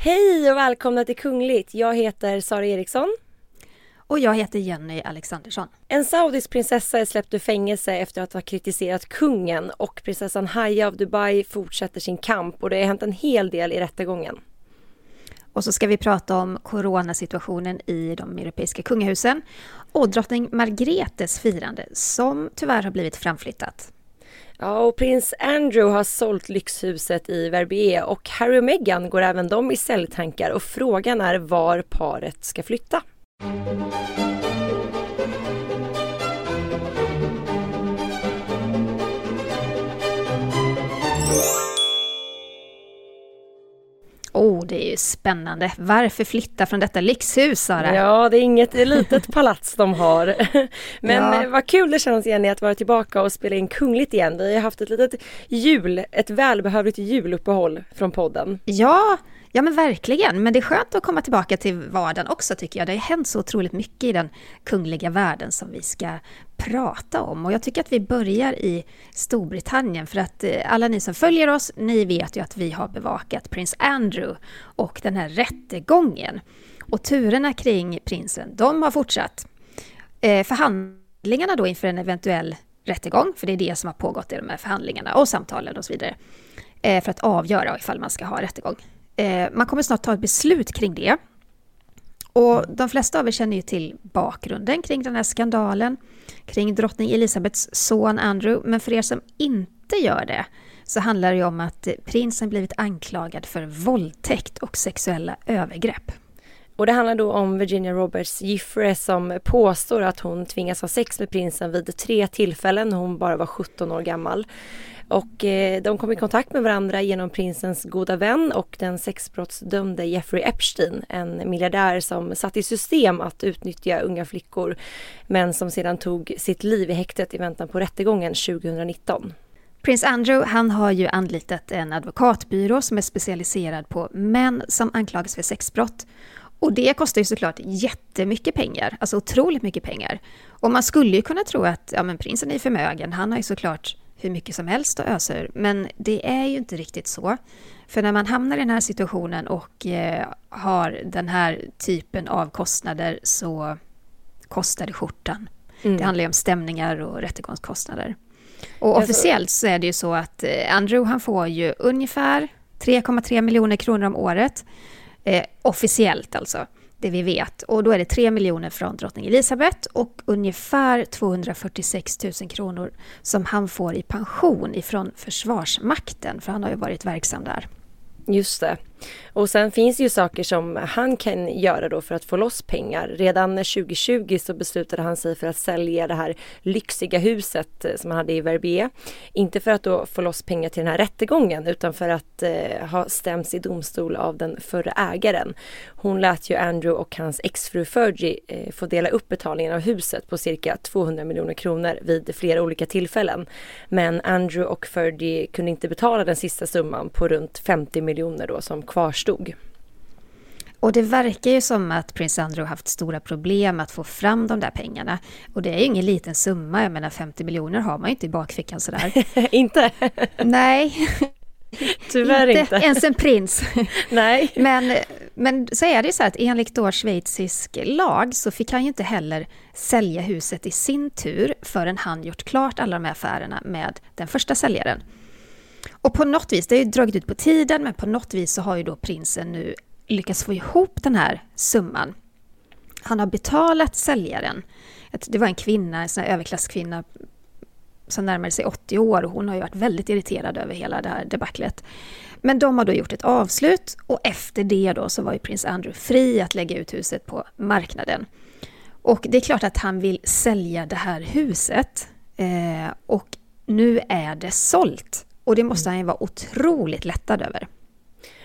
Hej och välkomna till Kungligt. Jag heter Sara Eriksson. Och jag heter Jenny Alexandersson. En saudisk prinsessa är släppt ur fängelse efter att ha kritiserat kungen och prinsessan Haya av Dubai fortsätter sin kamp och det har hänt en hel del i rättegången. Och så ska vi prata om coronasituationen i de europeiska kungahusen och drottning Margretes firande som tyvärr har blivit framflyttat. Ja, och prins Andrew har sålt lyxhuset i Verbier och Harry och Meghan går även de i säljtankar och frågan är var paret ska flytta. Oh, det är ju spännande. Varför flytta från detta lyxhus, Sara? Ja, det är inget litet palats de har. Men ja. Vad kul det känns Jenny att vara tillbaka och spela in kungligt igen. Vi har haft ett litet jul, ett välbehövligt juluppehåll från podden. Ja, Ja men verkligen, men det är skönt att komma tillbaka till vardagen också tycker jag. Det har hänt så otroligt mycket i den kungliga världen som vi ska prata om. Och jag tycker att vi börjar i Storbritannien för att eh, alla ni som följer oss, ni vet ju att vi har bevakat prins Andrew och den här rättegången. Och turerna kring prinsen, de har fortsatt. Eh, förhandlingarna då inför en eventuell rättegång, för det är det som har pågått i de här förhandlingarna och samtalen och så vidare, eh, för att avgöra ifall man ska ha rättegång. Man kommer snart ta ett beslut kring det. Och de flesta av er känner ju till bakgrunden kring den här skandalen, kring drottning Elisabeths son Andrew. Men för er som inte gör det så handlar det ju om att prinsen blivit anklagad för våldtäkt och sexuella övergrepp. Och det handlar då om Virginia Roberts Giffre som påstår att hon tvingas ha sex med prinsen vid tre tillfällen när hon bara var 17 år gammal. Och eh, de kom i kontakt med varandra genom prinsens goda vän och den sexbrottsdömde Jeffrey Epstein, en miljardär som satt i system att utnyttja unga flickor men som sedan tog sitt liv i häktet i väntan på rättegången 2019. Prins Andrew han har ju anlitat en advokatbyrå som är specialiserad på män som anklagas för sexbrott. Och det kostar ju såklart jättemycket pengar, alltså otroligt mycket pengar. Och man skulle ju kunna tro att ja, men prinsen är förmögen, han har ju såklart hur mycket som helst och öser Men det är ju inte riktigt så. För när man hamnar i den här situationen och eh, har den här typen av kostnader så kostar det skjortan. Mm. Det handlar ju om stämningar och rättegångskostnader. Och officiellt så är det ju så att eh, Andrew han får ju ungefär 3,3 miljoner kronor om året. Eh, officiellt alltså det vi vet. Och då är det 3 miljoner från drottning Elisabeth och ungefär 246 000 kronor som han får i pension ifrån Försvarsmakten, för han har ju varit verksam där. Just det. Och sen finns det ju saker som han kan göra då för att få loss pengar. Redan 2020 så beslutade han sig för att sälja det här lyxiga huset eh, som han hade i Verbier. Inte för att då få loss pengar till den här rättegången utan för att eh, ha stämts i domstol av den förre ägaren. Hon lät ju Andrew och hans exfru Fergie eh, få dela upp betalningen av huset på cirka 200 miljoner kronor vid flera olika tillfällen. Men Andrew och Fergie kunde inte betala den sista summan på runt 50 miljoner då som kvarstod. Och det verkar ju som att prins Andrew haft stora problem att få fram de där pengarna. Och det är ju ingen liten summa, jag menar 50 miljoner har man ju inte i bakfickan sådär. inte? Nej. Tyvärr inte. Inte ens en prins. Nej. Men, men så är det ju så att enligt då schweizisk lag så fick han ju inte heller sälja huset i sin tur förrän han gjort klart alla de här affärerna med den första säljaren. Och på något vis, det har ju dragit ut på tiden, men på något vis så har ju då prinsen nu lyckats få ihop den här summan. Han har betalat säljaren. Det var en kvinna, en sån här överklasskvinna som närmade sig 80 år och hon har ju varit väldigt irriterad över hela det här debaclet. Men de har då gjort ett avslut och efter det då så var ju prins Andrew fri att lägga ut huset på marknaden. Och det är klart att han vill sälja det här huset eh, och nu är det sålt. Och det måste han ju vara otroligt lättad över.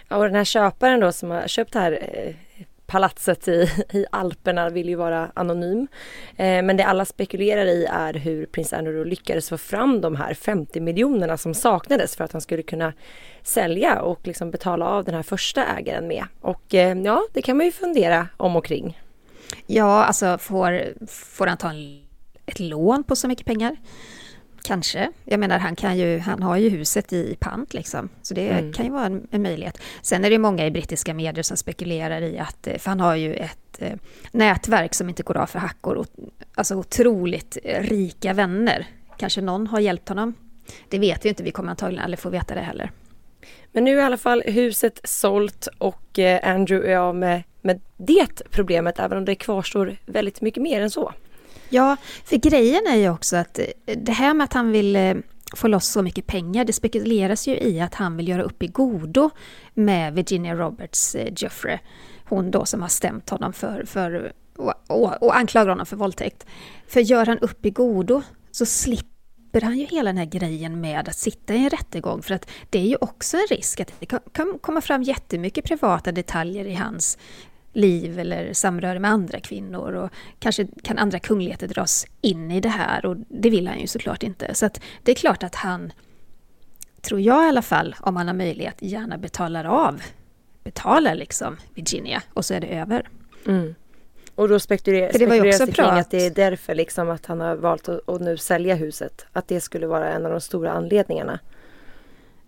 Ja, och den här köparen då som har köpt det här eh, palatset i, i Alperna vill ju vara anonym. Eh, men det alla spekulerar i är hur prins Andrew lyckades få fram de här 50 miljonerna som saknades för att han skulle kunna sälja och liksom betala av den här första ägaren med. Och eh, ja, det kan man ju fundera om och kring. Ja, alltså får, får han ta en, ett lån på så mycket pengar? Kanske. Jag menar, han, kan ju, han har ju huset i pant liksom. Så det mm. kan ju vara en, en, möjlighet. Sen är det många i brittiska medier som spekulerar i att, eh, för han har ju ett eh, nätverk som inte går av för hackor. Och, alltså otroligt rika vänner. Kanske någon har hjälpt honom. Det vet vi inte, vi kommer antagligen aldrig få veta det heller. Men nu är i alla fall huset sålt och eh, Andrew är av med, med det problemet, även om det kvarstår väldigt mycket mer än så. Ja, för grejen är ju också att eh, det här med att han vill eh, få loss så mycket pengar, det spekuleras ju i att han vill göra upp i godo med Virginia Roberts eh, Jeffrey, Hon då som har stämt honom för, för och, och, och anklagar honom för våldtäkt. För gör han upp i godo så slipper slipper han ju hela den här grejen med att sitta i en rättegång för att det är ju också en risk att det kan komma fram jättemycket privata detaljer i hans liv eller samröre med andra kvinnor och kanske kan andra kungligheter dras in i det här och det vill han ju såklart inte. Så att det är klart att han, tror jag i alla fall, om han har möjlighet, gärna betalar av, betalar liksom Virginia och så är det över. Mm. Och då spekulerar, det var ju också kring att det är därför liksom att han har valt att, att, nu sälja huset. Att det skulle vara en av de stora anledningarna.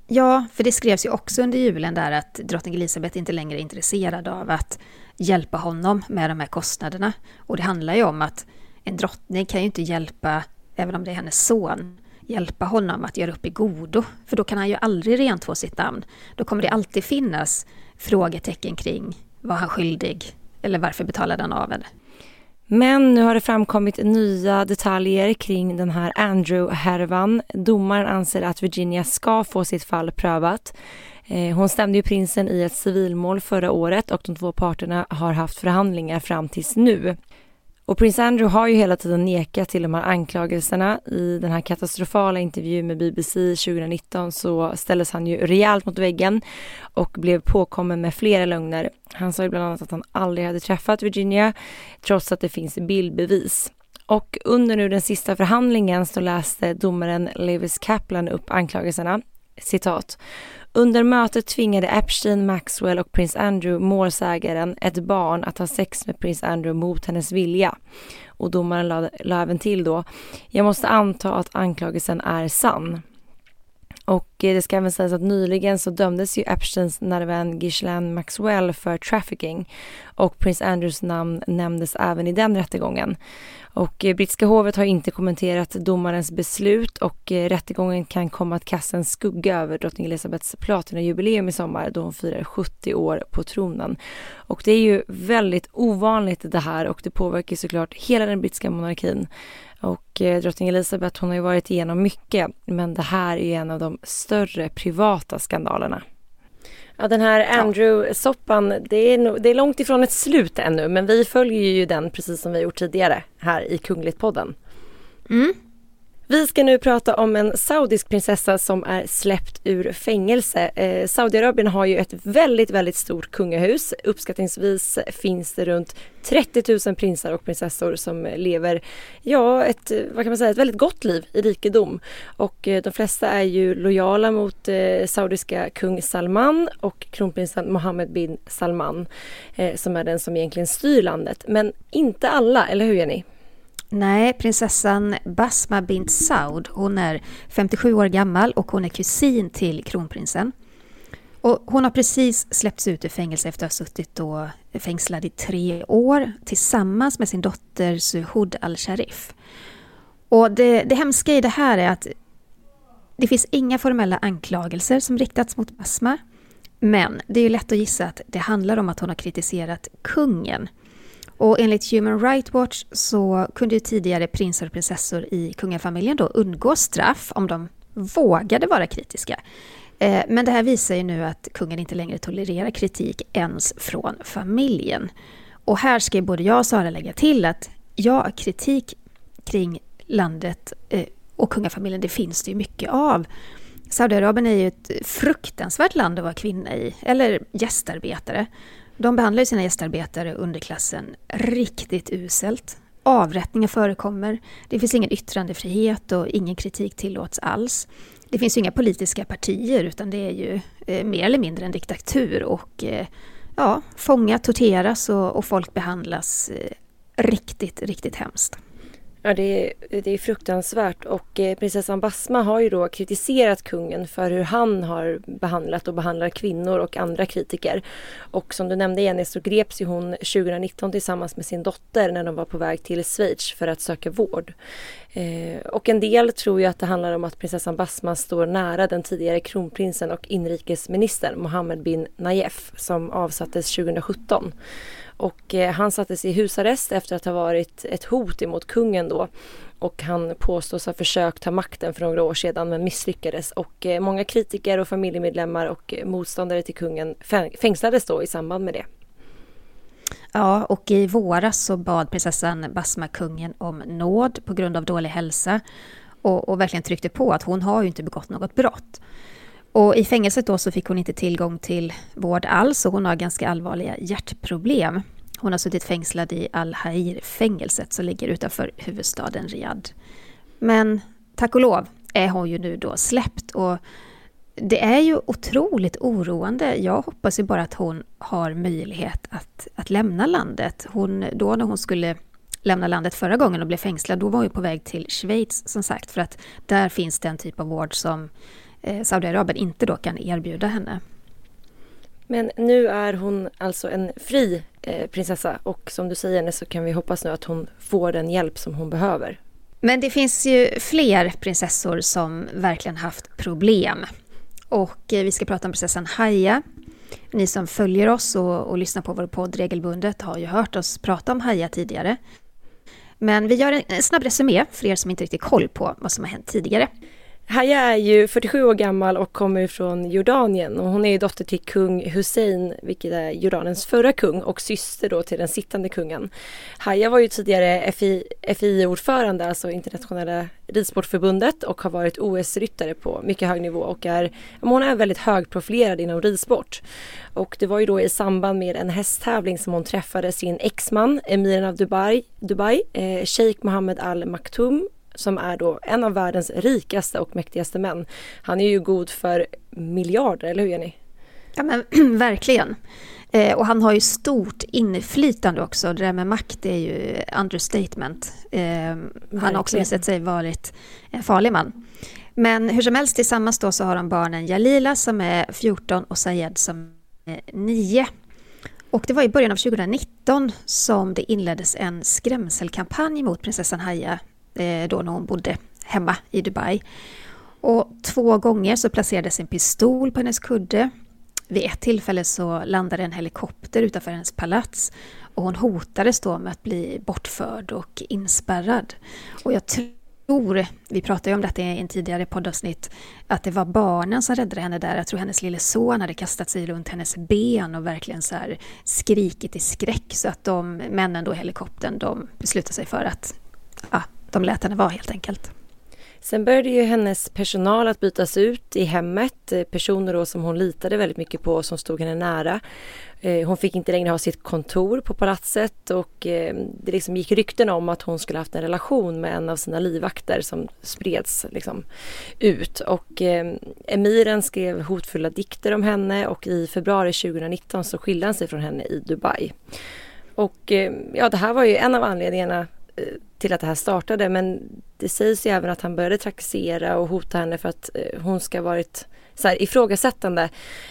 Ja, för det skrevs ju också under julen där att drottning Elizabeth inte längre är intresserad av att hjälpa honom med de här kostnaderna. Och det handlar ju om att en drottning kan ju inte hjälpa, även om det är hennes son, hjälpa honom att göra upp i godo. För då kan han ju aldrig rentvå sitt namn. Då kommer det alltid finnas frågetecken kring var han skyldig eller varför betalade han av henne. Men nu har det framkommit nya detaljer kring den här Andrew-härvan. Domaren anser att Virginia ska få sitt fall prövat. Eh, hon stämde ju prinsen i ett civilmål förra året och de två parterna har haft förhandlingar fram tills nu. Och prins Andrew har ju hela tiden nekat till de här anklagelserna. I den här katastrofala intervjun med BBC 2019 så ställdes han ju rejält mot väggen och blev påkommen med flera lögner. Han sa ju bland annat att han aldrig hade träffat Virginia trots att det finns bildbevis. Och under nu den sista förhandlingen så läste domaren Lewis Kaplan upp anklagelserna. Citat. Under mötet tvingade Epstein, Maxwell och prins Andrew målsägaren, ett barn, att ha sex med prins Andrew mot hennes vilja. Och domaren la, la även till då, jag måste anta att anklagelsen är sann. Och eh, det ska även sägas att nyligen så dömdes ju Epsteins nära vän Ghislaine Maxwell för trafficking och prins Andrews namn nämndes även i den rättegången. Och eh, brittiska hovet har inte kommenterat domarens beslut och eh, rättegången kan komma att kasta en skugga över drottning Elizabeths platinajubileum i sommar då hon firar 70 år på tronen. Och det är ju väldigt ovanligt det här och det påverkar såklart hela den brittiska monarkin. Och eh, drottning Elizabeth hon har ju varit igenom mycket men det här är en av de större privata skandalerna. Ja, den här Andrew-soppan, det det är långt ifrån ett slut ännu men vi följer ju den precis som vi gjort tidigare här i Kungligt-podden. Mm. Vi ska nu prata om en saudisk prinsessa som är släppt ur fängelse. Eh, Saudiarabien har ju ett väldigt, väldigt stort kungahus. Uppskattningsvis finns det runt 30 000 prinsar och prinsessor som lever, ja, ett, vad kan man säga, ett väldigt gott liv i rikedom. Och eh, de flesta är ju lojala mot eh, saudiska kung Salman och kronprinsen Mohammed bin Salman eh, som är den som egentligen styr landet. Men inte alla, eller hur Jenny? Nej, prinsessan Basma bint Saud, hon är 57 år gammal och hon är kusin till kronprinsen. Och hon har precis släppts ut ur fängelse efter att ha suttit då fängslad i tre år tillsammans med sin dotter Suhud al-Sharif. Och det, det hemska i det här är att det finns inga formella anklagelser som riktats mot Basma. Men det är ju lätt att gissa att det handlar om att hon har kritiserat kungen och enligt Human Rights Watch så kunde ju tidigare prinsar och prinsessor i kungafamiljen då undgå straff om de vågade vara kritiska. Eh, men det här visar ju nu att kungen inte längre tolererar kritik ens från familjen. Och här ska både jag och Sara lägga till att ja, kritik kring landet eh, och kungafamiljen, det finns det ju mycket av. Saudiarabien är ju ett fruktansvärt land att vara kvinna i, eller gästarbetare. De behandlar ju sina gästarbetare, underklassen, riktigt uselt. Avrättningar förekommer, det finns ingen yttrandefrihet och ingen kritik tillåts alls. Det finns ju inga politiska partier utan det är ju eh, mer eller mindre en diktatur och eh, ja, fångar, torteras och, och folk behandlas eh, riktigt, riktigt hemskt. Ja, det är, det är fruktansvärt och eh, prinsessan Basma har ju då kritiserat kungen för hur han har behandlat och behandlar kvinnor och andra kritiker. Och som du nämnde Jenny så greps ju hon 2019 tillsammans med sin dotter när de var på väg till Schweiz för att söka vård. Eh, och en del tror ju att det handlar om att prinsessan Basma står nära den tidigare kronprinsen och inrikesministern Mohammed bin Nayef som avsattes 2017. Och eh, han sattes i husarrest efter att ha varit ett hot emot kungen då. Och han påstås ha försökt ta makten för några år sedan men misslyckades. Och eh, många kritiker och familjemedlemmar och eh, motståndare till kungen fängslades då i samband med det. Ja, och i våras så bad prinsessan Basma kungen om nåd på grund av dålig hälsa och, och, verkligen tryckte på att hon har ju inte begått något brott. Och i fängelset då så fick hon inte tillgång till vård alls och hon har ganska allvarliga hjärtproblem. Hon har suttit fängslad i Al-Hair-fängelset som ligger utanför huvudstaden Riyadh. Men tack och lov är hon ju nu då släppt och det är ju otroligt oroande. Jag hoppas ju bara att hon har möjlighet att, att lämna landet. Hon, då när hon skulle lämna landet förra gången och blev fängslad, då var hon ju på väg till Schweiz som sagt, för att där finns den typ av vård som Saudiarabien inte då kan erbjuda henne. Men nu är hon alltså en fri eh, prinsessa och som du säger så kan vi hoppas nu att hon får den hjälp som hon behöver. Men det finns ju fler prinsessor som verkligen haft problem. Och eh, vi ska prata om prinsessan Haya. Ni som följer oss och, och lyssnar på vår podd regelbundet har ju hört oss prata om Haya tidigare. Men vi gör en snabb resumé för er som inte riktigt koll på vad som har hänt tidigare. Haya är ju 47 år gammal och kommer från Jordanien och hon är dotter till kung Hussein, vilket är Jordaniens förra kung och syster då till den sittande kungen. Haya var ju tidigare FI-ordförande, alltså internationella ridsportförbundet och har varit OS-ryttare på mycket hög nivå och är, hon är väldigt högprofilerad inom ridsport. Och det var ju då i samband med en hästtävling som hon träffade sin exman, emiren av Dubai, Dubai eh, Sheikh Mohammed Al Maktoum som är då en av världens rikaste och mäktigaste män. Han är ju god för miljarder, eller hur Jenny? Ja men verkligen. Eh, och han har ju stort inflytande också. Det där med makt är ju understatement. Eh, han har också visat sig varit en farlig man. Men hur som helst, tillsammans då så har de barnen Jalila som är 14 och Sayed som är 9. Och det var i början av 2019 som det inleddes en skrämselkampanj mot prinsessan Haya Eh, då när hon bodde hemma i Dubai. Och två gånger så placerades en pistol på hennes kudde. Vid ett tillfälle så landade en helikopter utanför hennes palats och hon hotades då med att bli bortförd och inspärrad. Och jag tror, vi pratade ju om detta i en tidigare poddavsnitt, att det var barnen som räddade henne där. Jag tror hennes lille son hade kastat sig runt hennes ben och verkligen så här skrikit i skräck så att de männen då i helikoptern, de beslutade sig för att ja, de lät henne vara helt enkelt. Sen började ju hennes personal att bytas ut i hemmet. Eh, personer då som hon litade väldigt mycket på som stod henne nära. Eh, hon fick inte längre ha sitt kontor på palatset och eh, det liksom gick rykten om att hon skulle haft en relation med en av sina livvakter som spreds liksom ut. Och emiren skrev hotfulla dikter om henne och i februari 2019 så skilde han sig från henne i Dubai. Och ja, det här var ju en av anledningarna till att det här startade men det sägs ju även att han började trakassera och hota henne för att eh, hon ska ha varit så här, ifrågasättande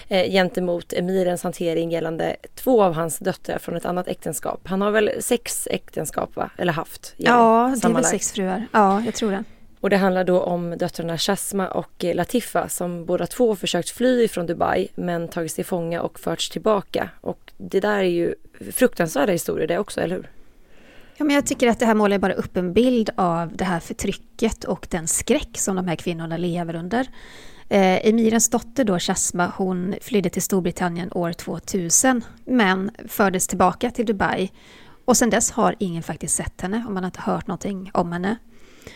eh, gentemot emirens hantering gällande två av hans döttrar från ett annat äktenskap. Han har väl sex äktenskap va? Eller haft? Ja, det är väl sex fruar. Ja, jag tror det. Och det handlar då om döttrarna Shasma och Latifa som båda två försökt fly från Dubai men tagits till fånga och förts tillbaka. Och det där är ju fruktansvärda historier det också, eller hur? Ja, men jag tycker att det här målar bara upp en bild av det här förtrycket och den skräck som de här kvinnorna lever under. Eh, Emirens dotter då, Shasma, hon flydde till Storbritannien år 2000 men fördes tillbaka till Dubai. Och sen dess har ingen faktiskt sett henne och man har inte hört någonting om henne.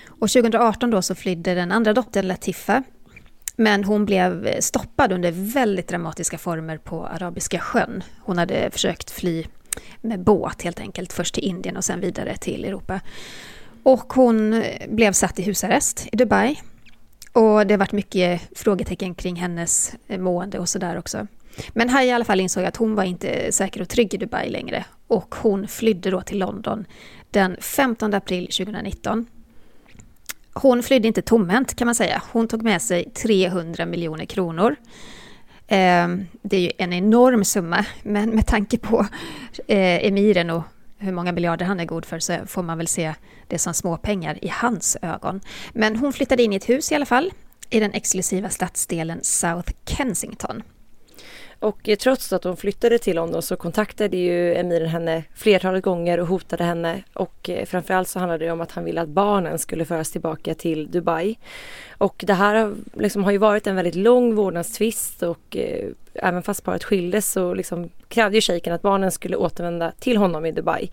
Och 2018 då så flydde den andra dottern Latifa men hon blev stoppad under väldigt dramatiska former på Arabiska sjön. Hon hade försökt fly med båt helt enkelt, först till Indien och sen vidare till Europa. Och hon blev satt i husarrest i Dubai. Och det har varit mycket frågetecken kring hennes eh, mående och sådär också. Men här i alla fall insåg att hon var inte säker och trygg i Dubai längre. Och hon flydde då till London den 15 april 2019. Hon flydde inte tomhänt kan man säga. Hon tog med sig 300 miljoner kronor. Ehm, det är ju en enorm summa, men med tanke på eh, emiren och hur många miljarder han är god för så får man väl se det som småpengar i hans ögon. Men hon flyttade in i ett hus i alla fall i den exklusiva stadsdelen South Kensington. Och eh, trots att hon flyttade till London så kontaktade ju emiren henne flertalet gånger och hotade henne. Och eh, framförallt så handlade det om att han ville att barnen skulle föras tillbaka till Dubai. Och det här liksom har ju varit en väldigt lång vårdnadstvist och eh, även fast paret skildes så liksom krävde ju shejken att barnen skulle återvända till honom i Dubai.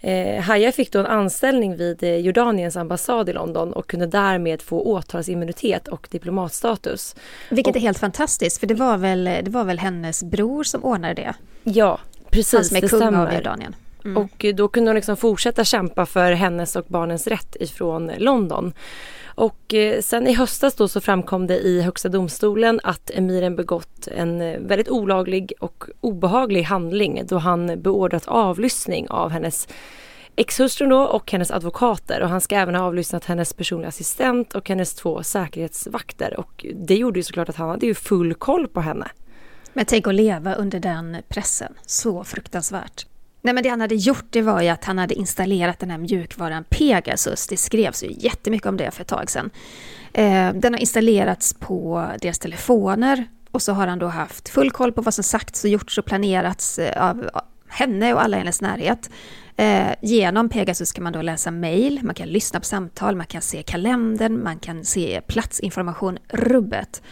Eh, Haya fick då en anställning vid eh, Jordaniens ambassad i London och kunde därmed få åtalsimmunitet och diplomatstatus. Vilket och, är helt fantastiskt, för det var, väl, det var väl hennes bror som ordnade det? Ja, precis. Han som är kung av Jordanien. Mm. Och då kunde hon liksom fortsätta kämpa för hennes och barnens rätt ifrån London. Och eh, sen i höstas då så framkom det i Högsta domstolen att emiren begått en eh, väldigt olaglig och obehaglig handling då han beordrat avlyssning av hennes exhustru då och hennes advokater och han ska även ha avlyssnat hennes personliga assistent och hennes två säkerhetsvakter och det gjorde ju såklart att han hade ju full koll på henne. Men tänk att leva under den pressen, så fruktansvärt. Nej, men det han hade gjort det var ju att han hade installerat den här mjukvaran Pegasus. Det skrevs ju jättemycket om det för ett tag sedan. Eh, den har installerats på deras telefoner och så har han då haft full koll på vad som sagts och gjorts och planerats eh, av henne och alla i hennes närhet. Eh, genom Pegasus kan man då läsa mejl, man kan lyssna på samtal, man kan se kalendern, man kan se platsinformation, rubbet.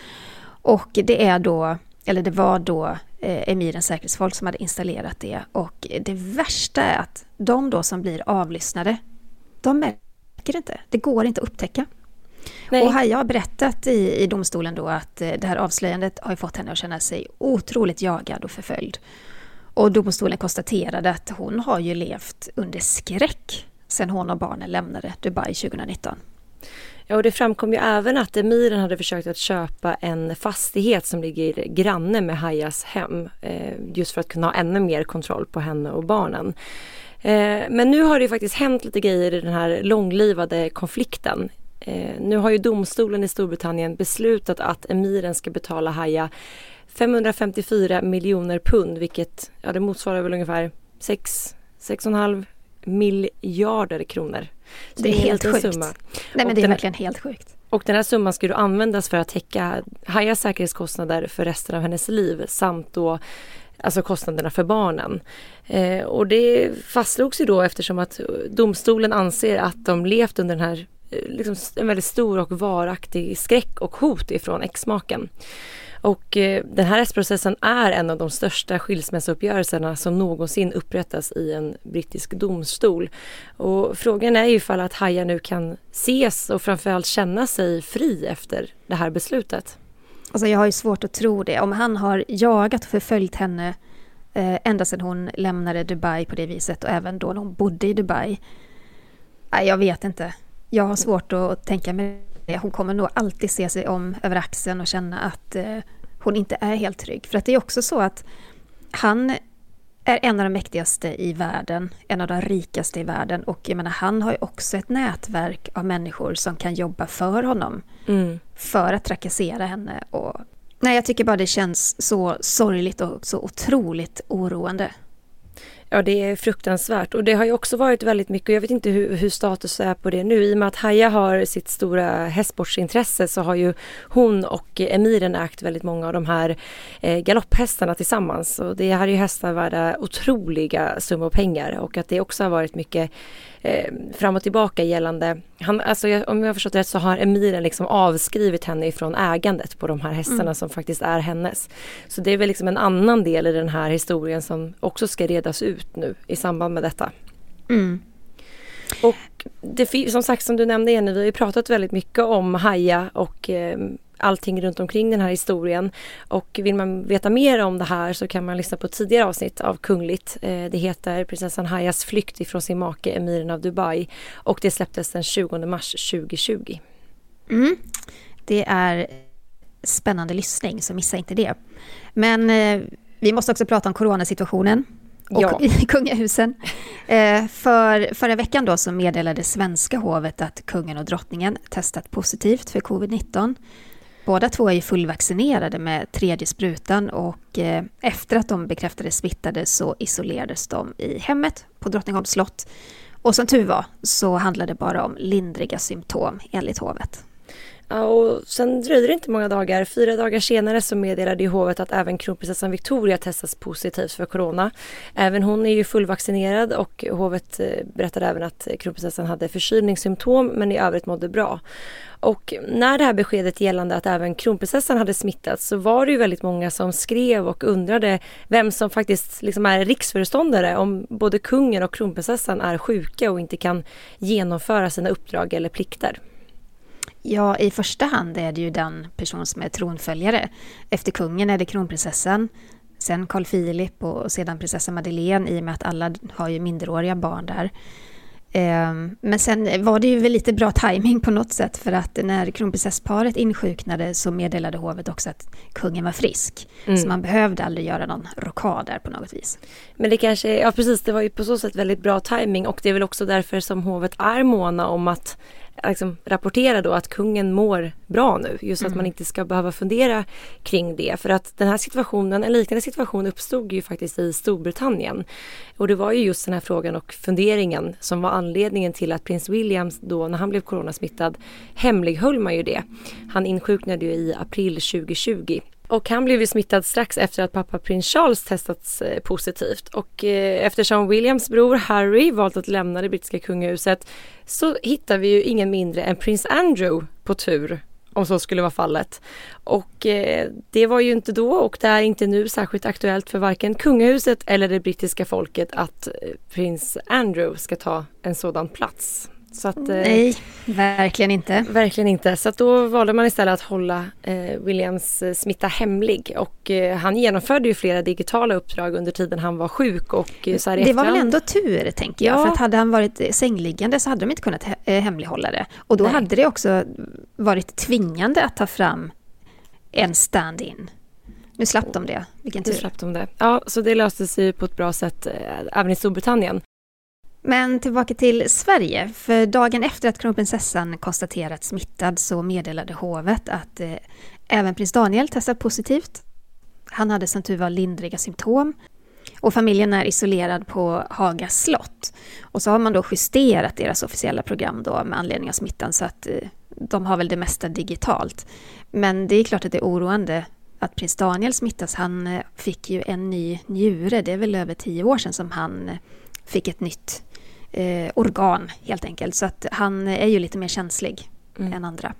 Och det är då, eller det var då eh, emirens säkerhetsfolk som hade installerat det. Och det värsta är att de då som blir avlyssnade, de märker inte. Det går inte att upptäcka. Nej. Och Haja har berättat i, i domstolen då att eh, det här avslöjandet har fått henne att känna sig otroligt jagad och förföljd. Och domstolen konstaterade att hon har ju levt under skräck sedan hon och barnen lämnade Dubai 2019. Ja, och det framkom ju även att emiren hade försökt att köpa en fastighet som ligger granne med Hayas hem. Eh, just för att kunna ha ännu mer kontroll på henne och barnen. Eh, men nu har det faktiskt hänt lite grejer i den här långlivade konflikten. Eh, nu har ju domstolen i Storbritannien beslutat att emiren ska betala Haya 554 miljoner pund vilket ja, det motsvarar väl ungefär 6, 6,5 miljarder kronor. Så det är, helt sjukt. Summa. Nej men det är verkligen helt sjukt. Och den här summan ska då användas för att täcka Hayas säkerhetskostnader för resten av hennes liv samt då alltså kostnaderna för barnen. Eh, och det fastslogs ju då eftersom att domstolen anser att de levt under den här eh, liksom en väldigt stor och varaktig skräck och hot ifrån exmaken. Och eh, den här rättsprocessen är en av de största skilsmässouppgörelserna som någonsin upprättas i en brittisk domstol. Och frågan är ju ifall att Haya nu kan ses och framförallt känna sig fri efter det här beslutet. Alltså jag har ju svårt att tro det. Om han har jagat och förföljt henne eh, ända sedan hon lämnade Dubai på det viset och även då när hon bodde i Dubai. Nej, jag vet inte. Jag har svårt att tänka mig det. Hon kommer nog alltid se sig om över axeln och känna att eh, hon inte är helt trygg. För att det är också så att han är en av de mäktigaste i världen, en av de rikaste i världen och jag menar, han har ju också ett nätverk av människor som kan jobba för honom mm. för att trakassera henne. Och, nej, jag tycker bara det känns så sorgligt och så otroligt oroande. Ja det är fruktansvärt. Och det har ju också varit väldigt mycket, jag vet inte hur, hur status är på det nu, i och med att Haja har sitt stora hästsportsintresse så har ju hon och emiren ägt väldigt många av de här eh, galopphästarna tillsammans. Och det här är ju hästar värda otroliga summor pengar. Och att det också har varit mycket eh, fram och tillbaka gällande, han, alltså jag, om jag har förstått rätt så har emiren liksom avskrivit henne ifrån ägandet på de här hästarna mm. som faktiskt är hennes. Så det är väl liksom en annan del i den här historien som också ska redas ut nu i samband med detta. Mm. Och det, som sagt som du nämnde Jenny, vi har pratat väldigt mycket om Haja och eh, allting runt omkring den här historien. Och vill man veta mer om det här så kan man lyssna på ett tidigare avsnitt av Kungligt. Eh, det heter Prinsessan Hayas flykt ifrån sin make emiren av Dubai och det släpptes den 20 mars 2020. Mm. Det är spännande lyssning så missa inte det. Men eh, vi måste också prata om coronasituationen. och ja. i kungahusen. Eh, för förra veckan då så meddelade svenska hovet att kungen och drottningen testat positivt för covid-19. Båda två är fullvaccinerade med tredje sprutan och eh, efter att de bekräftades smittade så isolerades de i hemmet på Drottningholms slott. Och som tur var så handlade det bara om lindriga symptom enligt hovet. Ja, och sen dröjde det inte många dagar. Fyra dagar senare så meddelade hovet att även kronprinsessan Victoria testas positivt för corona. Även hon är ju fullvaccinerad och hovet eh, berättade även att kronprinsessan hade förkylningssymptom men i övrigt mådde bra. Och när det här beskedet gällande att även kronprinsessan hade smittats så var det ju väldigt många som skrev och undrade vem som faktiskt liksom är riksföreståndare om både kungen och kronprinsessan är sjuka och inte kan genomföra sina uppdrag eller plikter. Ja, i första hand är det ju den person som är tronföljare. Efter kungen är det kronprinsessan, sen Carl Philip och sedan prinsessa Madeleine i och med att alla har ju minderåriga barn där. Ehm, men sen var det ju väl lite bra timing på något sätt för att när kronprinsessparet insjuknade så meddelade hovet också att kungen var frisk. Mm. Så man behövde aldrig göra någon rockad där på något vis. Men det kanske, ja precis, det var ju på så sätt väldigt bra timing och det är väl också därför som hovet är måna om att liksom, rapportera då att kungen mår bra nu. Just mm. att man mm. inte ska behöva fundera kring det. För att den här situationen, en liknande situation uppstod ju faktiskt i Storbritannien. Och det var ju just den här frågan och funderingen som var anledningen till att prins William då när han blev coronasmittad hemlighöll man ju det. Han insjuknade ju i april 2020 och han blev ju smittad strax efter att pappa prins Charles testats eh, positivt. Och eh, eftersom Williams bror Harry valt att lämna det brittiska kungahuset så hittar vi ju ingen mindre än prins Andrew på tur om så skulle vara fallet. Och eh, det var ju inte då och det är inte nu särskilt aktuellt för varken kungahuset eller det brittiska folket att eh, prins Andrew ska ta en sådan plats. Så att, eh, Nej, verkligen inte. Verkligen inte. Så då valde man istället att hålla eh, Williams eh, smitta hemlig och eh, han genomförde ju flera digitala uppdrag under tiden han var sjuk och eh, så här Det var väl ändå tur tänker jag, ja. för att hade han varit sängliggande så hade de inte kunnat he hemlighålla det. Och då Nej. hade det också varit tvingande att ta fram en stand-in. Nu slapp de det, vilken tur. Nu slapp de det. Ja, så det löste sig på ett bra sätt även i Storbritannien. Men tillbaka till Sverige, för dagen efter att kronprinsessan konstaterats smittad så meddelade hovet att eh, även prins Daniel testat positivt. Han hade som tur var lindriga symptom och familjen är isolerad på Haga slott. Och så har man då justerat deras officiella program då med anledning av smittan så att eh, de har väl det mesta digitalt. Men det är klart att det är oroande att prins Daniel smittas. Han eh, fick ju en ny njure, det är väl över tio år sedan som han eh, fick ett nytt eh, organ helt enkelt. Så att han är ju lite mer känslig mm. än andra.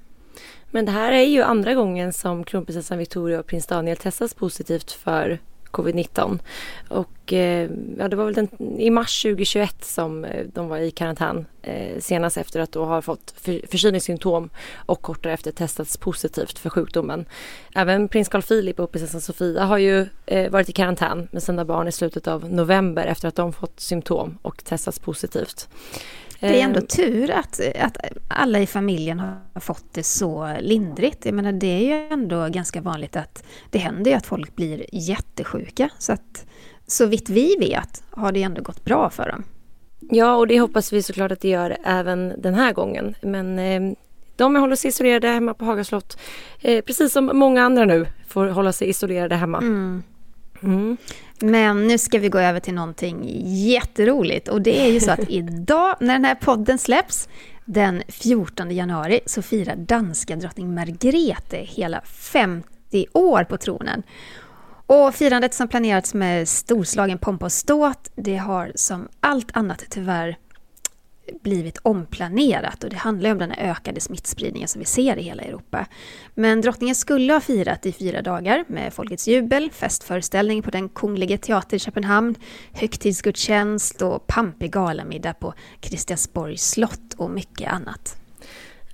Men det här är ju andra gången som kronprinsessan Victoria och prins Daniel testas positivt för covid-19. Och eh, ja, det var väl den, i mars 2021 som eh, de var i karantän eh, senast efter att då ha fått för, förkylningssymptom och kort därefter testats positivt för sjukdomen. Även prins Carl Philip och prinsessan Sofia har ju eh, varit i karantän med sina barn i slutet av november efter att de fått symptom och testats positivt. Det är ändå ehm. tur att, att alla i familjen har fått det så lindrigt. Jag menar, det är ju ändå ganska vanligt att det händer ju att folk blir jättesjuka. Så att så vitt vi vet har det ändå gått bra för dem. Ja, och det hoppas vi såklart att det gör även den här gången. Men eh, de håller sig isolerade hemma på Haga slott. Eh, precis som många andra nu får hålla sig isolerade hemma. Mm. Mm. Men nu ska vi gå över till någonting jätteroligt och det är ju så att idag när den här podden släpps den 14 januari så firar danska drottning Margrethe hela 50 år på tronen. Och firandet som planerats med storslagen pompa och ståt, det har som allt annat tyvärr blivit omplanerat och det handlar om den ökade smittspridningen som vi ser i hela Europa. Men drottningen skulle ha firat i fyra dagar med Folkets jubel, festföreställning på den Kungliga Teater i Köpenhamn, högtidsgudstjänst och pampig galamiddag på Kristiansborgs slott och mycket annat.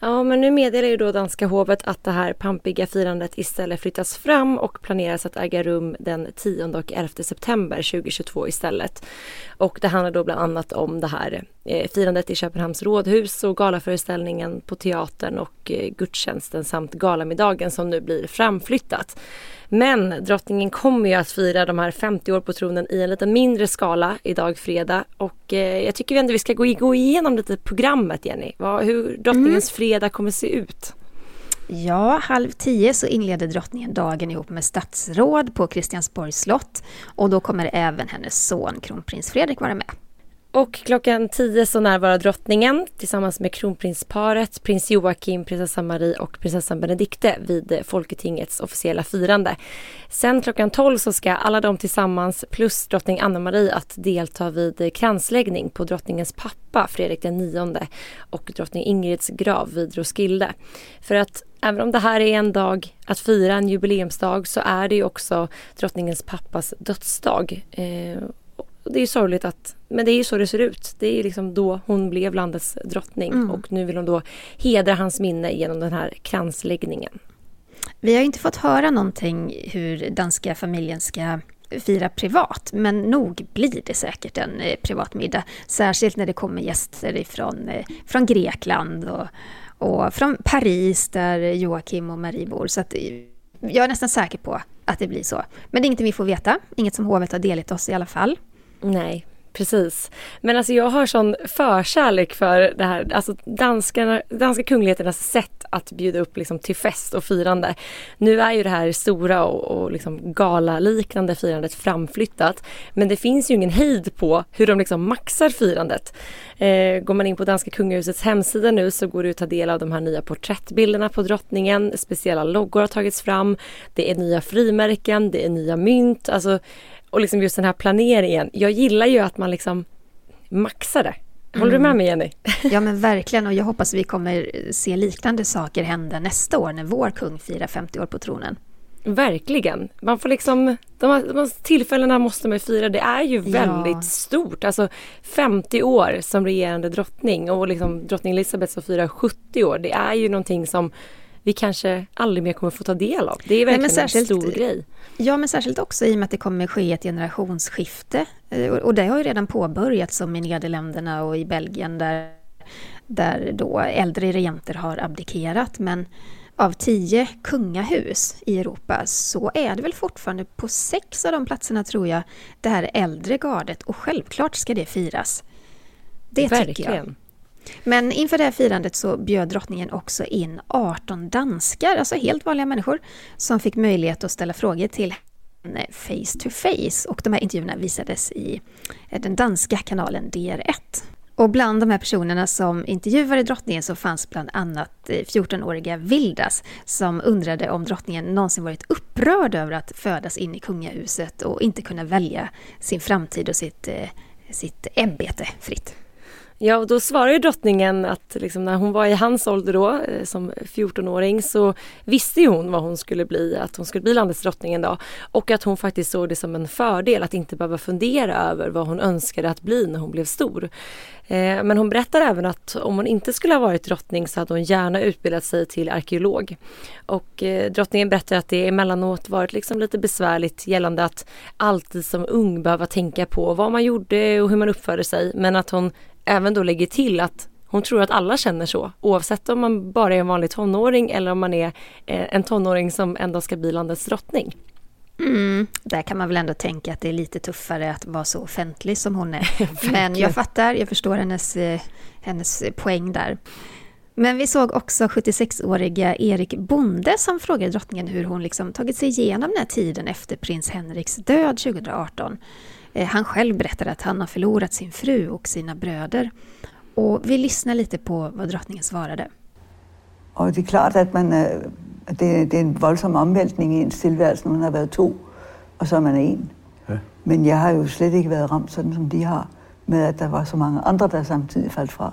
Ja, men nu meddelar ju då danska hovet att det här pampiga firandet istället flyttas fram och planeras att äga rum den 10 och 11 september 2022 istället. Och det handlar då bland annat om det här firandet i Köpenhamns rådhus och galaföreställningen på teatern och eh, gudstjänsten samt galamiddagen som nu blir framflyttat. Men drottningen kommer ju att fira de här 50 år på tronen i en lite mindre skala idag fredag och eh, jag tycker ändå vi ska gå, igenom lite programmet Jenny, hur drottningens mm. fredag kommer se ut. Ja, halv tio så inleder drottningen dagen ihop med statsråd på Kristiansborgs slott och då kommer även hennes son kronprins Fredrik vara med. Och klockan 10 så närvarar drottningen tillsammans med kronprinsparet, prins Joakim, prinsessan Marie och prinsessan Benedikte vid Folketingets officiella firande. Sen klockan 12 så ska alla de tillsammans plus drottning Anna-Marie att delta vid kransläggning på drottningens pappa Fredrik den nionde och drottning Ingrids grav vid Roskilde. För att även om det här är en dag att fira, en jubileumsdag, så är det ju också drottningens pappas dödsdag. Eh, det är ju sorgligt att, men det är ju så det ser ut. Det är ju liksom då hon blev landets drottning mm. och nu vill hon då hedra hans minne genom den här kransläggningen. Vi har inte fått höra någonting hur danska familjen ska fira privat, men nog blir det säkert en eh, privat middag. Särskilt när det kommer gäster ifrån, eh, från Grekland och, och från Paris där Joakim och Marie bor. Så att, eh, jag är nästan säker på att det blir så. Men det är inget vi får veta, inget som hovet har delat oss i alla fall. Nej, precis. Men alltså jag har sån förkärlek för det här, alltså danskarna, danska kungligheternas sätt att bjuda upp liksom till fest och firande. Nu är ju det här stora och, och liksom galaliknande firandet framflyttat. Men det finns ju ingen hejd på hur de liksom maxar firandet. Eh, går man in på danska kungahusets hemsida nu så går det att ta del av de här nya porträttbilderna på drottningen. Speciella loggor har tagits fram. Det är nya frimärken, det är nya mynt. Alltså och liksom just den här planeringen. Jag gillar ju att man liksom maxar det. Håller mm. du med mig Jenny? Ja men verkligen och jag hoppas vi kommer se liknande saker hända nästa år när vår kung firar 50 år på tronen. Verkligen. Man får liksom, de här, de här tillfällena måste man fira. Det är ju väldigt ja. stort. Alltså 50 år som regerande drottning och liksom drottning Elizabeth som firar 70 år. Det är ju någonting som vi kanske aldrig mer kommer få ta del av. Det är verkligen Nej, särskilt, en stor grej. Ja, men särskilt också i och med att det kommer ske ett generationsskifte. Eh, och det har ju redan påbörjats som i Nederländerna och i Belgien där, där då äldre regenter har abdikerat. Men av tio kungahus i Europa så är det väl fortfarande på sex av de platserna tror jag det här äldre gardet och självklart ska det firas. Det Verkligen. tycker jag. Men inför det här firandet så bjöd drottningen också in 18 danskar, alltså helt vanliga människor, som fick möjlighet att ställa frågor till henne face to face. Och de här intervjuerna visades i eh, den danska kanalen DR1. Och bland de här personerna som intervjuade drottningen så fanns bland annat eh, 14-åriga Vildas som undrade om drottningen någonsin varit upprörd över att födas in i kungahuset och inte kunna välja sin framtid och sitt, eh, sitt ämbete fritt. Ja, och då svarar ju drottningen att liksom när hon var i hans ålder då, eh, som 14-åring, så visste ju hon vad hon skulle bli, att hon skulle bli landets drottning en dag. Och att hon faktiskt såg det som en fördel att inte behöva fundera över vad hon önskade att bli när hon blev stor. Eh, men hon berättar även att om hon inte skulle ha varit drottning så hade hon gärna utbildat sig till arkeolog. Och eh, drottningen berättar att det emellanåt varit liksom lite besvärligt gällande att alltid som ung behöva tänka på vad man gjorde och hur man uppförde sig. Men att hon även då lägger till att hon tror att alla känner så oavsett om man bara är en vanlig tonåring eller om man är eh, en tonåring som ändå ska bli landets drottning. Mm, där kan man väl ändå tänka att det är lite tuffare att vara så offentlig som hon är. Men jag fattar, jag förstår hennes, eh, hennes poäng där. Men vi såg också 76-åriga Erik Bonde som frågade drottningen hur hon liksom tagit sig igenom den här tiden efter prins Henriks död 2018. Eh, han själv berättade att han har förlorat sin fru och sina bröder. Och vi lyssnar lite på vad drottningen svarade. Och det är klart att man, øh, det, det är en våldsam omvältning i ens när man har varit två och så är man en. Ja. Men jag har ju slett inte varit ramt sådant som de har med att det var så många andra där samtidigt fallit fra.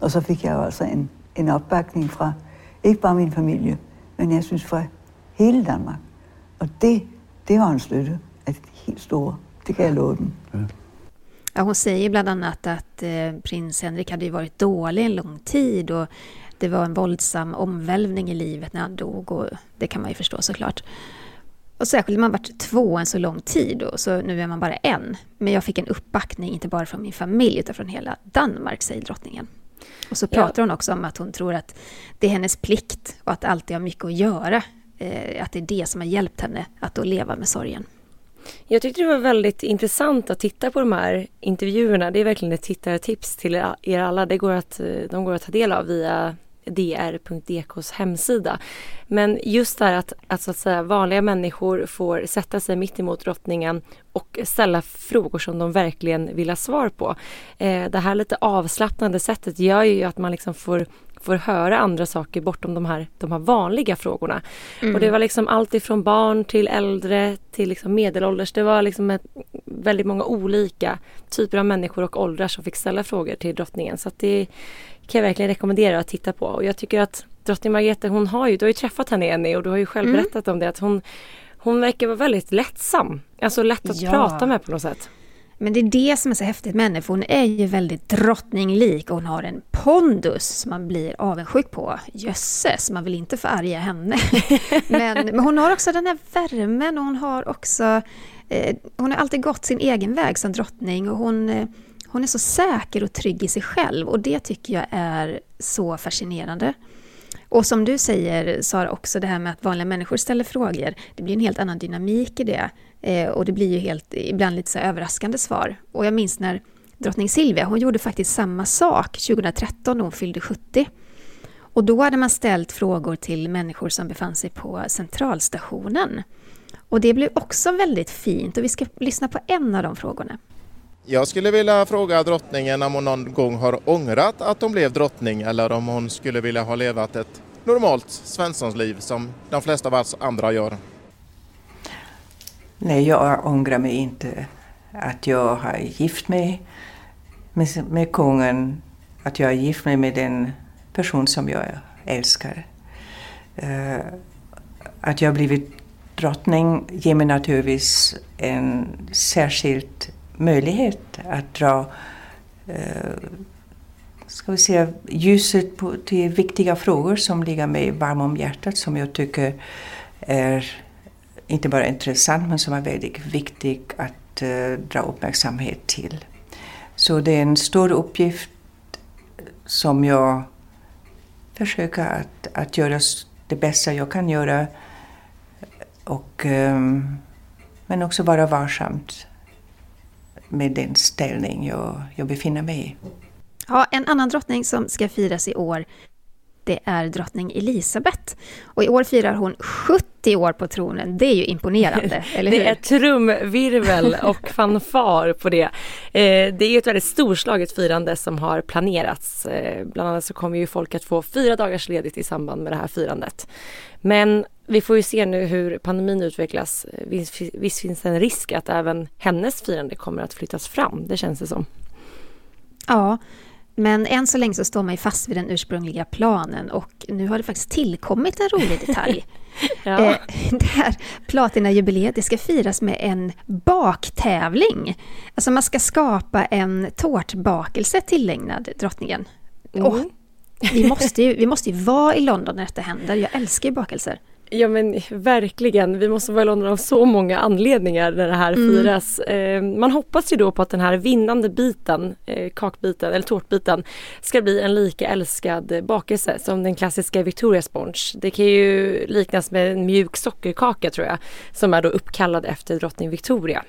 Och så fick jag alltså en, en uppbackning från, inte bara min familj, men jag syns från hela Danmark. Och det, det var en stöd, ett helt stora det kan jag lova dem. Ja, hon säger bland annat att eh, prins Henrik hade varit dålig en lång tid och det var en våldsam omvälvning i livet när han dog och det kan man ju förstå såklart. Och särskilt när man varit två en så lång tid då, så nu är man bara en. Men jag fick en uppbackning, inte bara från min familj, utan från hela Danmark, säger drottningen. Och så pratar ja. hon också om att hon tror att det är hennes plikt och att det alltid har mycket att göra. Eh, att det är det som har hjälpt henne att då leva med sorgen. Jag tyckte det var väldigt intressant att titta på de här intervjuerna. Det är verkligen ett tittartips till er alla. Det går att, eh, de går att ta del av via dr.dks hemsida. Men just det här att, att, så att säga, vanliga människor får sätta sig mitt emot drottningen och ställa frågor som de verkligen vill ha svar på. Eh, det här lite avslappnade sättet gör ju att man liksom får får höra andra saker bortom de här, de här vanliga frågorna. Mm. Och det var liksom allt ifrån barn till äldre till liksom medelålders. Det var liksom ett, väldigt många olika typer av människor och åldrar som fick ställa frågor till drottningen. Så det kan jag verkligen rekommendera att titta på. Och jag tycker att drottning Margrethe, hon har ju, du har ju träffat henne Jenny och du har ju själv mm. berättat om det att hon hon verkar vara väldigt lättsam. Alltså lätt att ja. prata med på något sätt. Men det är det som är så häftigt med henne, för hon är ju väldigt drottninglik och hon har en pondus som man blir avundsjuk på. Jösses, man vill inte förarga henne. men, men hon har också den här värmen och hon har också... Eh, hon har alltid gått sin egen väg som drottning och hon, eh, hon är så säker och trygg i sig själv och det tycker jag är så fascinerande. Och som du säger Sara, också det här med att vanliga människor ställer frågor. Det blir en helt annan dynamik i det. Eh, och det blir ju helt, ibland lite så överraskande svar. Och jag minns när drottning Silvia, hon gjorde faktiskt samma sak 2013 när hon fyllde 70. Och då hade man ställt frågor till människor som befann sig på centralstationen. Och det blev också väldigt fint och vi ska lyssna på en av de frågorna. Jag skulle vilja fråga drottningen om hon någon gång har ångrat att hon blev drottning eller om hon skulle vilja ha levat ett normalt svenssonsliv som de flesta av oss andra gör. Nej, jag ångrar mig inte att jag har gift mig med, med kungen, att jag har gift mig med den person som jag älskar. Uh, att jag blivit drottning ger mig naturligtvis en särskild möjlighet att dra eh, ska vi säga, ljuset på, till viktiga frågor som ligger mig varmt om hjärtat som jag tycker är inte bara intressant men som är väldigt viktig att eh, dra uppmärksamhet till. Så det är en stor uppgift som jag försöker att, att göra det bästa jag kan göra. Och, ehm, men också vara varsamt med den ställning jag, jag befinner mig i. Ja, en annan drottning som ska firas i år det är drottning Elisabeth. Och i år firar hon 70 år på tronen. Det är ju imponerande, eller hur? Det är trumvirvel och fanfar på det. Eh, det är ett väldigt storslaget firande som har planerats. Eh, bland annat så kommer ju folk att få fyra dagars ledigt i samband med det här firandet. Men vi får ju se nu hur pandemin utvecklas. Visst, finns det en risk att även hennes firande kommer att flyttas fram, det känns det som. Ja, men än så länge så står man ju fast vid den ursprungliga planen och nu har det faktiskt tillkommit en rolig detalj. ja. eh, det här platinajubileet det ska firas med en baktävling. Alltså man ska skapa en tårtbakelse tillägnad drottningen. Mm. Och vi, måste ju, vi måste ju vara i London när detta händer. Jag älskar ju bakelser. Ja men verkligen, vi måste vara i London av så många anledningar när det här mm. firas. Eh, man hoppas ju då på att den här vinnande biten, eh, kakbiten eller tårtbiten ska bli en lika älskad bakelse som den klassiska Victoria Sponge. Det kan ju liknas med en mjuk sockerkaka tror jag som är då uppkallad efter drottning Victoria.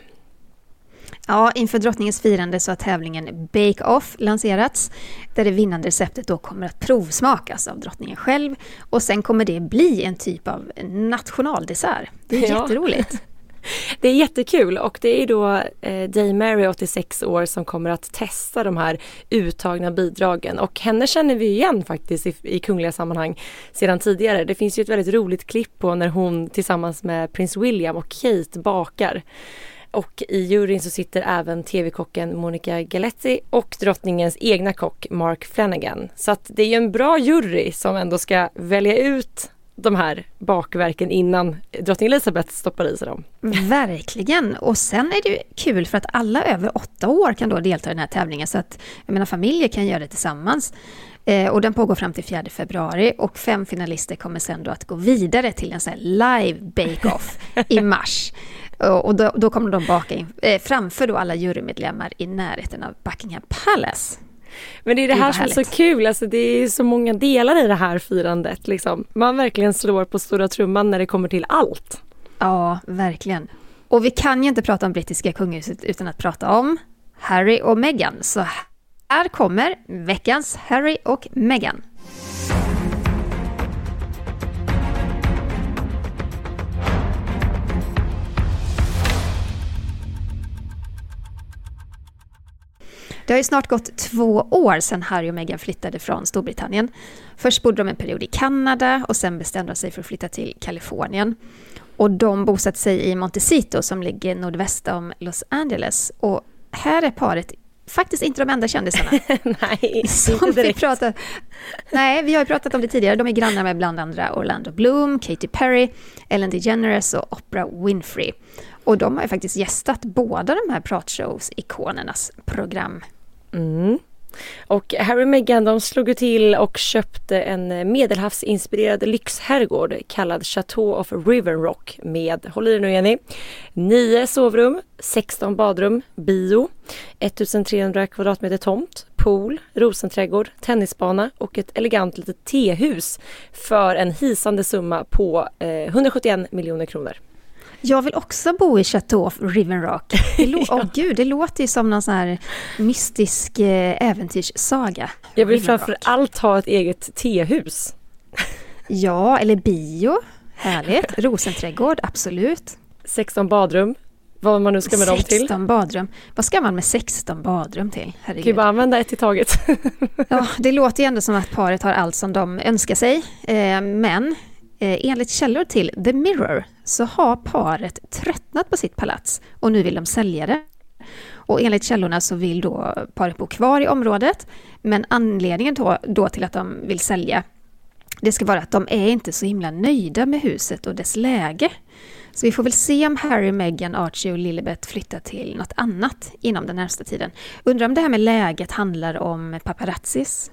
Ja, inför drottningens firande så har tävlingen Bake Off lanserats, där det vinnande receptet då kommer att provsmakas av drottningen själv och sen kommer det bli en typ av nationaldessert. Det är ja. jätteroligt. Det är jättekul och det är då eh, Day Mary, 86 år, som kommer att testa de här uttagna bidragen och henne känner vi igen faktiskt i, i kungliga sammanhang sedan tidigare. Det finns ju ett väldigt roligt klipp på när hon tillsammans med prins William och Kate bakar. Och i juryn så sitter även tv-kocken Monica Galetti och drottningens egna kock Mark Flanagan. Så att det är en bra jury som ändå ska välja ut de här bakverken innan drottning Elizabeth stoppar i sig dem. Verkligen! Och sen är det ju kul för att alla över åtta år kan då delta i den här tävlingen så att jag menar, familjer kan göra det tillsammans. Eh, och den pågår fram till 4 februari och fem finalister kommer sen då att gå vidare till en sån här live bake-off i mars. Och då, då kommer de baka in, eh, framför då alla jurymedlemmar i närheten av Buckingham Palace. Men det är det här som är så kul, alltså det är så många delar i det här firandet. Liksom. Man verkligen slår på stora trumman när det kommer till allt. Ja, verkligen. Och vi kan ju inte prata om brittiska kungahuset utan att prata om Harry och Meghan. Så här kommer veckans Harry och Meghan. Det har ju snart gått två år sedan Harry och Meghan flyttade från Storbritannien. Först bodde de en period i Kanada och sen bestämde de sig för att flytta till Kalifornien. Och de bosatte sig i Montecito som ligger nordväst om Los Angeles. Och här är paret faktiskt inte de enda kändisarna. Nej, som inte direkt. Vi pratat, nej, vi har ju pratat om det tidigare. De är grannar med bland andra Orlando Bloom, Katy Perry, Ellen DeGeneres och Oprah Winfrey. Och de har ju faktiskt gästat båda de här pratshows-ikonernas program. Mm. Och Harry och Meghan de slog ju till och köpte en medelhavsinspirerad lyxherrgård kallad Chateau of Riverrock med, håll i nu Jenny, 9 sovrum, 16 badrum, bio, 1300 kvadratmeter tomt, pool, rosenträdgård, tennisbana och ett elegant litet tehus för en hisande summa på eh, 171 miljoner kronor. Jag vill också bo i Chateau Rivenrock. Det, ja. oh, gud, det låter ju som någon sån här mystisk eh, äventyrssaga. Jag vill framför allt ha ett eget tehus. ja, eller bio. Härligt. Rosenträdgård, absolut. 16 badrum. Vad man nu ska med dem till. 16 badrum. Vad ska man med 16 badrum till? Herregud. Kan ju bara använda ett i taget. ja, det låter ju ändå som att paret har allt som de önskar sig. Eh, men Eh, enligt källor till The Mirror så har paret tröttnat på sitt palats och nu vill de sälja det. Och enligt källorna så vill då paret bo kvar i området, men anledningen då, då till att de vill sälja det ska vara att de är inte så himla nöjda med huset och dess läge. Så vi får väl se om Harry, Meghan, Archie och Lilibet flyttar till något annat inom den närmsta tiden. Undrar om det här med läget handlar om paparazzis?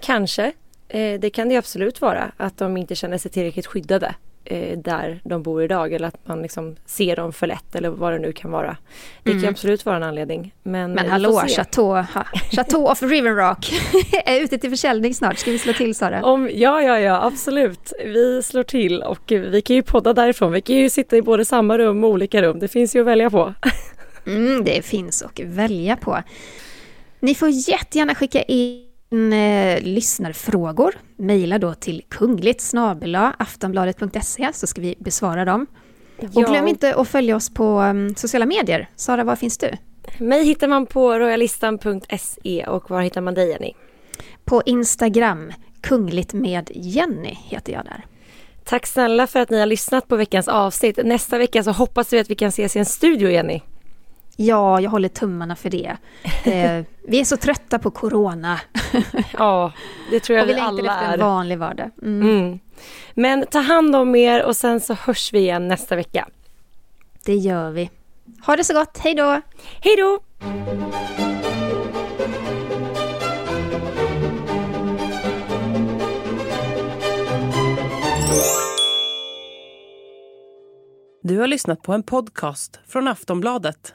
Kanske. Eh, det kan det absolut vara, att de inte känner sig tillräckligt skyddade eh, där de bor idag eller att man liksom ser dem för lätt eller vad det nu kan vara. Det mm. kan absolut vara en anledning. Men, men hallå, Chateau, Chateau of Riverrock är ute till försäljning snart. Ska vi slå till Sara? Om, ja, ja, ja, absolut. Vi slår till och vi kan ju podda därifrån. Vi kan ju sitta i både samma rum och olika rum. Det finns ju att välja på. mm, det finns att välja på. Ni får jättegärna skicka in eh, lyssnarfrågor. Mejla då till kungligt aftonbladet.se så ska vi besvara dem. Ja. Och glöm inte att följa oss på um, sociala medier. Sara, var finns du? Mig hittar man på royalistan.se och var hittar man dig Jenny? På Instagram, kungligt med Jenny heter jag där. Tack snälla för att ni har lyssnat på veckans avsnitt. Nästa vecka så hoppas vi att vi kan ses i en studio Jenny. Ja, jag håller tummarna för det. Eh, vi är så trötta på corona. ja, det tror jag vi, vi alla är. Och vi längtar efter en vanlig vardag. Mm. Mm. Men ta hand om er och sen så hörs vi igen nästa vecka. Det gör vi. Ha det så gott, hej då! Hej då! Du har lyssnat på en podcast från Aftonbladet.